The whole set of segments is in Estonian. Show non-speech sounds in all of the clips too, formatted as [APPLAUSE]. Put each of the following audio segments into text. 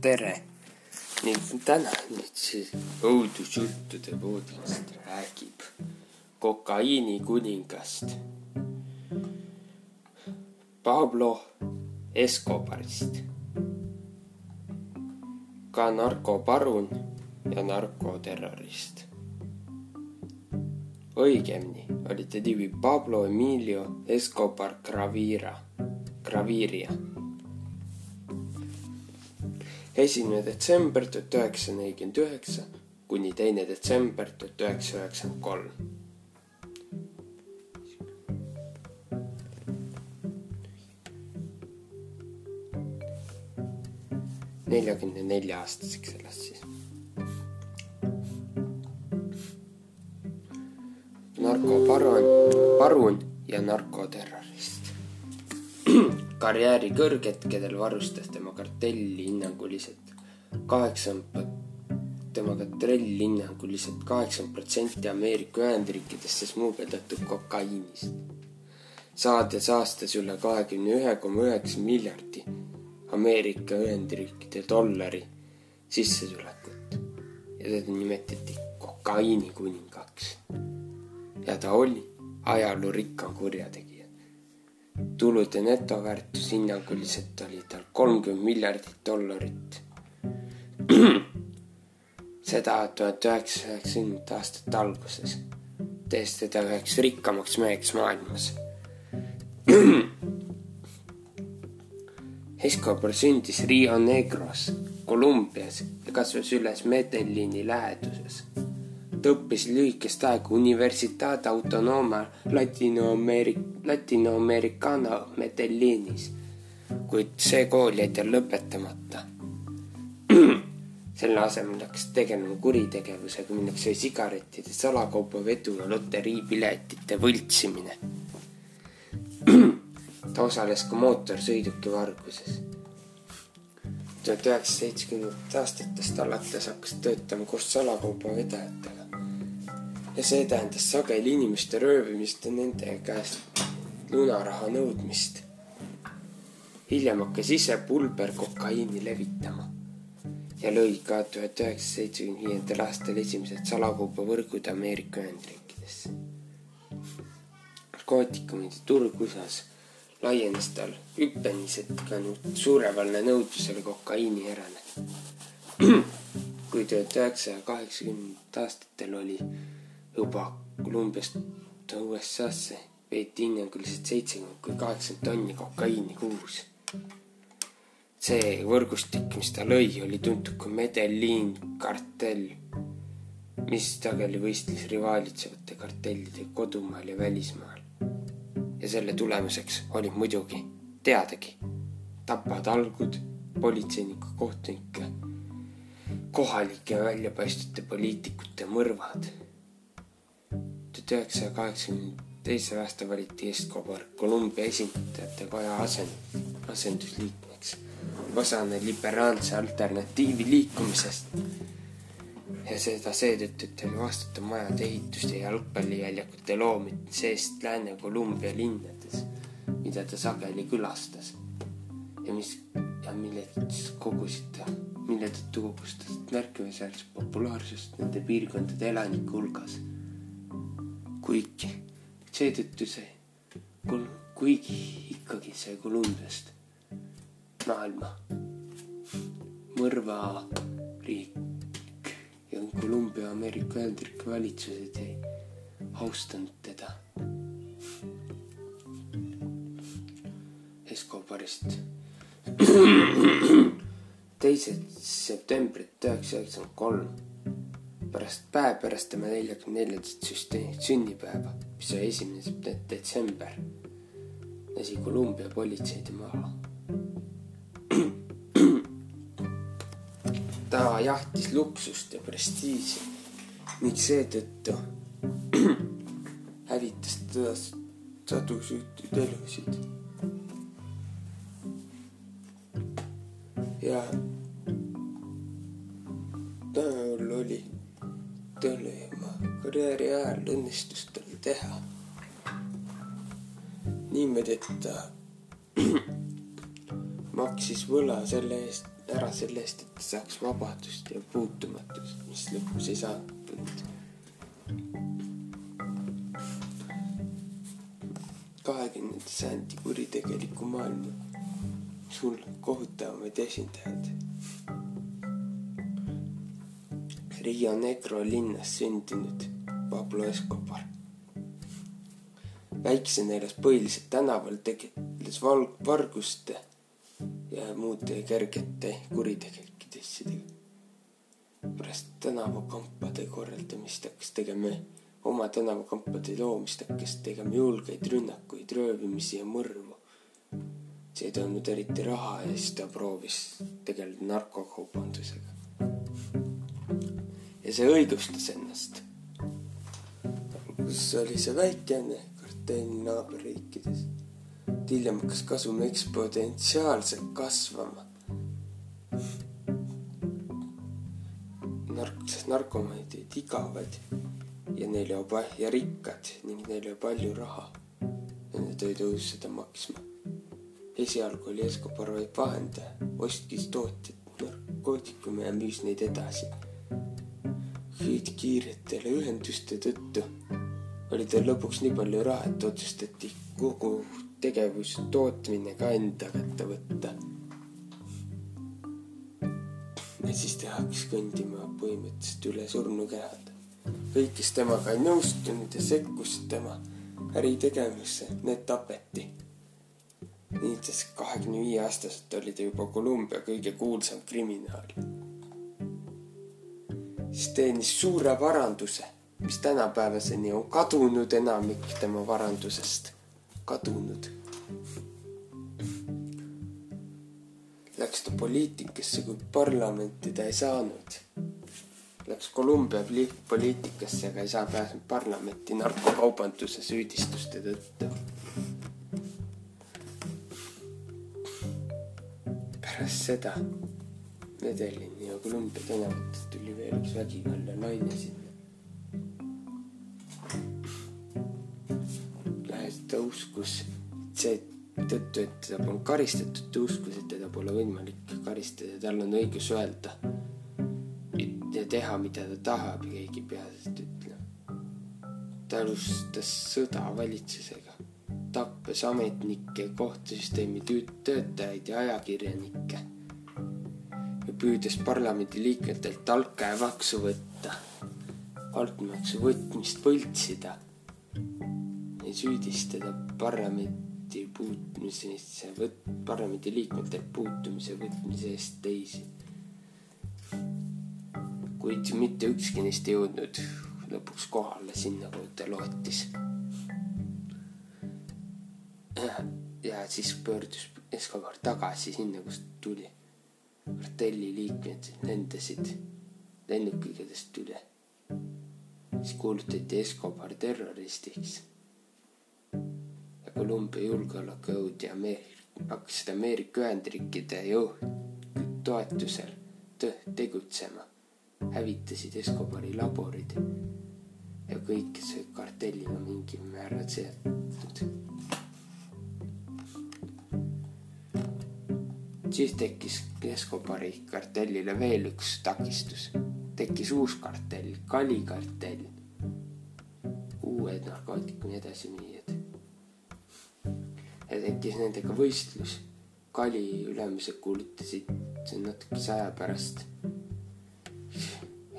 tere. Ning täna nüüd siis õudusjuttude podcast räägib kokaiini kuningast Pablo Escobarist, ka narkoparun ja narkoterrorist. õigemini oli ta nimi Pablo Emilio Escobar Gravira, Graviria esimene detsember tuhat üheksasada nelikümmend üheksa kuni teine detsember tuhat üheksasada üheksakümmend kolm. neljakümne nelja aastaseks elas siis. narkoparun, parun ja narkoterrorist [CLEARS THROAT] karjääri kõrghetkedel varustas tema kartelli hinnanguliselt kaheksakümmend, tema kartelli hinnanguliselt kaheksakümmend protsenti Ameerika Ühendriikidesse smuugeldatud kokaiinist, saades aastas üle kahekümne ühe koma üheksa miljardi Ameerika Ühendriikide dollari sissetulekut ja teda nimetati kokaiini kuningaks. ja ta oli ajaloo rikkam kurjategija tulude netoväärtus hinnanguliselt oli tal kolmkümmend miljardit dollarit. [CLEARS THROAT] seda tuhat üheksasaja üheksakümnendate aastate alguses, tehes teda üheks rikkamaks meheks maailmas. [CLEARS THROAT] Escobar sündis Rio Negros, Kolumbias ja kasvas üles Medellini läheduses ta õppis lühikest aega Universidad Autonoma Latinoameric-, Latinoamericana Medellinis, kuid see kool jäi tal lõpetamata. [CLEARS THROAT] selle asemel hakkas tegelema kuritegevusega, milleks oli sigarettide salakaubavedu ja loteriipiletite võltsimine. [CLEARS THROAT] ta osales ka mootorsõiduki varguses tuhat üheksasaja seitsmekümnendatest aastatest alates hakkas töötama koos salakaubavedajatega ja see tähendas sageli inimeste röövimist ja nende käest lunaraha nõudmist. hiljem hakkas ise pulber kokaiini levitama ja lõi ka tuhat üheksasaja seitsmekümne viiendal aastal esimesed salakaubavõrgud Ameerika Ühendriikidesse. narkootikumide turg USA-s laienes tal hüppeliselt ka nüüd suurevalne nõudlusele kokaiini järele. [CLEARS THROAT] kui tuhat üheksasaja kaheksakümnendatel aastatel oli juba Kolumbiast USA-sse veeti hinnanguliselt seitsekümmend kuni kaheksakümmend tonni kokaiini kuus. see võrgustik, mis ta lõi, oli tuntud kui Medellin kartell, mis sageli võistles rivaalitsevate kartellidega kodumaal ja välismaal. ja selle tulemuseks oli muidugi teadagi tapatalgud politseinike, kohtunike, kohalike väljapaistvate poliitikute mõrvad tuhat üheksasaja kaheksakümne teisel aastal valiti Escobar Kolumbia esindajate koja asend-, asendusliikmeks, osana liberaalse alternatiivi liikumisest. ja seda seetõttu, et oli vastutav majade ehituste ja jalgpalliväljakute loomise eest Lääne-Kolumbia linnades, mida ta sageli külastas. Ja mis ja millest kogusid ta, mille tõttu kogus ta märkimisväärset populaarsust nende piirkondade elanike hulgas kuigi seetõttu see, kuigi ikkagi see Kolumbiast maailma mõrvariik ja Kolumbia Ameerika Ühendriikide valitsused ei austanud teda. Escobarist [CLEARS THROAT] teised septembrit üheksasaja üheksakümmend kolm pärast päev pärast tema neljakümne neljandat sünnipäeva, mis oli esimene detsember, lasi Kolumbia politsei tema maha. [CLEARS THROAT] ta jahtis luksust ja prestiiži ning seetõttu [CLEARS THROAT] hävitas teda sadu süütuid elusid. ja karjääri ajal õnnestus tal teha niimoodi, et ta [CLEARS THROAT] maksis võla selle eest, ära selle eest, et ta saaks vabadust ja puutumatust, mis lõpus ei saanud. kahekümnenda sajandi kuritegeliku maailma sul kohutavamaid esindajaid. Rio Negro linnas sündinud Pablo Escobar. väiksena elas põhiliselt tänaval, tegeles valg-, varguste ja muude kergete kuritegelike asjadega. pärast tänavakampade korraldamist hakkas tegema, oma tänavakampade loomist hakkas tegema julgeid rünnakuid, röövimisi ja mõrvu. see ei toonud eriti raha ja siis ta proovis tegeleda narkokaubandusega. ja see õigustas ennast. Alguses oli see väikene kartell naaberriikides hiljem hakkas kasum eksponentsiaalselt kasvama. nark-, narkomaanid olid igavad ja neil juba ja rikkad ning neil oli palju raha. ja nad olid nõus seda maksma. esialgu oli Escobar vaid vahendaja, ostis tootjad narkootikume ja müüs neid edasi. kuid kiiretele ühenduste tõttu oli tal lõpuks nii palju raha, et otsustati kogu tegevus, tootmine ka enda kätte võtta. ja siis ta hakkas kõndima põhimõtteliselt üle surnukehad. kõik, kes temaga ei nõustunud ja sekkusid tema äritegevusse, need tapeti. niisiis kahekümne viie aastaselt oli ta juba Kolumbia kõige kuulsam kriminaal. siis teenis suure varanduse, mis tänapäevaseni on kadunud enamik tema varandusest kadunud. Läks ta poliitikasse, kui parlamenti ta ei saanud. Läks Kolumbia poliitikasse, aga ei saa pääsenud parlamenti narkokaubanduse süüdistuste tõttu. pärast seda Medelini ja Kolumbia tänavatest tuli veel üks vägivaldne naine seetõttu, et teda polnud karistatud, ta uskus, et teda pole võimalik karistada, tal on õigus öelda ja teha, mida ta tahab ja keegi ei pea sellest ütlema. ta alustas sõda valitsusega, tappes ametnikke, kohtusüsteemi töötajaid ja ajakirjanikke ja püüdes parlamendi liikmetelt altkäemaksu võtta, altmaksu võtmist võltsida ei süüdistada parlamenti puutumisesse, võt-, parlamendi liikmetelt puutumise võtmise eest teisi. kuid mitte ükski neist ei jõudnud lõpuks kohale sinna, kuhu ta lootis. ja siis pöördus Escobar tagasi sinna, kust tuli. kartelli liikmed lendasid lennukitest üle. siis kuulutati Escobar terroristiks Kolumbia julgeolekujõud ja Ameerika, hakkasid Ameerika Ühendriikide jõud toetusel tegutsema, hävitasid Escobari laborid ja kõik, kes olid kartelliga mingil määral seotud. siis tekkis Escobari kartellile veel üks takistus, tekkis uus kartell, Kali kartell, uued narkootikumi edasimüüjad ja tekkis nendega võistlus. Kali ülemused kuulutasid natukese aja pärast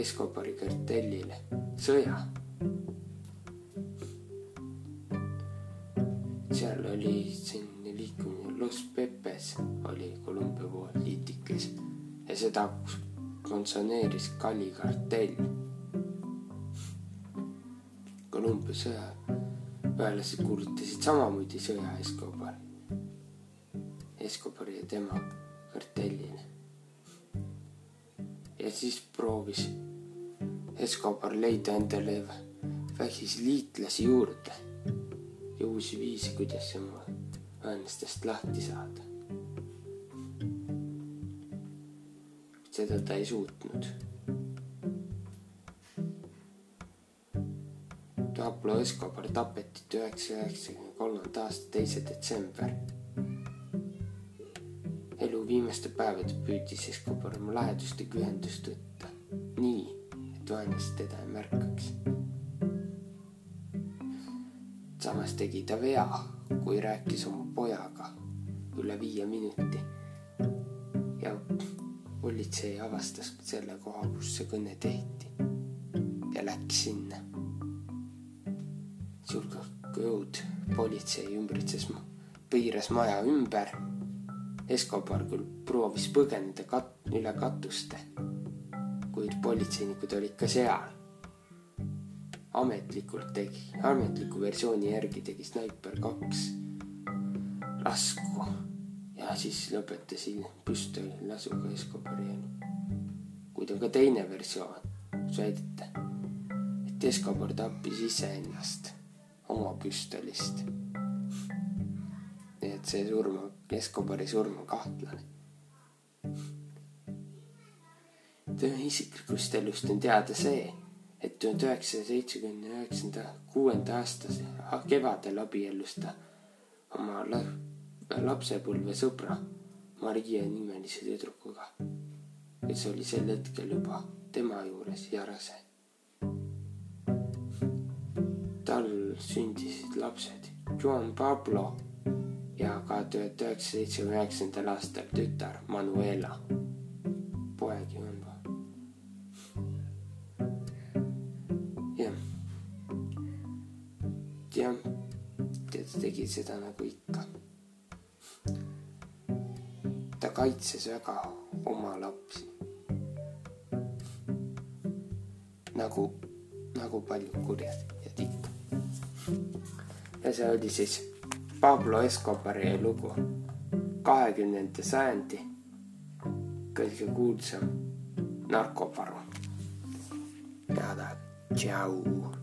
Escobari kartellile sõja. seal oli selline liikumine Los Pepes oli Kolumbia poliitikas ja seda konsoneeris Kali kartell. Kolumbia sõja väelased kuulutasid samamoodi sõja Escobari, tema kartellile. ja siis proovis Escobar leida endale vägisi liitlasi juurde ja uusi viise, kuidas oma vaenlastest lahti saada. seda ta ei suutnud Pablo Escobar tapeti tuhande üheksasaja üheksakümne kolmanda aasta teise detsember. Elu viimaste päevade püüdis Escobar oma lähedustega ühendust võtta nii, et vaenlased teda ei märkaks. samas tegi ta vea, kui rääkis oma pojaga üle viie minuti. ja politsei avastas selle koha, kus see kõne tehti ja läks sinna. julgeolekujõud, politsei ümbritses, piiras maja ümber. Escobar küll proovis põgeneda kat-, üle katuste, kuid politseinikud olid ka seal ametlikult tegi, ametliku versiooni järgi tegi snaiper kaks lasku ja siis lõpetasin püstoli lasuga Escobari elu. kuid on ka teine versioon, kus väidate, et Escobar tappis iseennast oma püstolist. nii et see surm, Escobari surm on kahtlane. tema isiklikust elust on teada see et tuhande üheksasaja seitsmekümne üheksanda, kuuenda aasta kevadel abiellus ta oma lapsepõlve sõbra Maria nimelise tüdrukuga, kes oli sel hetkel juba tema juures ja rase. tal sündisid lapsed Juan Pablo ja ka tuhande üheksasaja seitsmekümne üheksandal aastal tütar Manuela, poeg Juan jah, ta tegi seda nagu ikka. ta kaitses väga oma lapsi. nagu, nagu paljud kurjad ikka. ja see oli siis Pablo Escobari lugu, kahekümnenda sajandi kõige kuulsam narkoparu. head, tšau.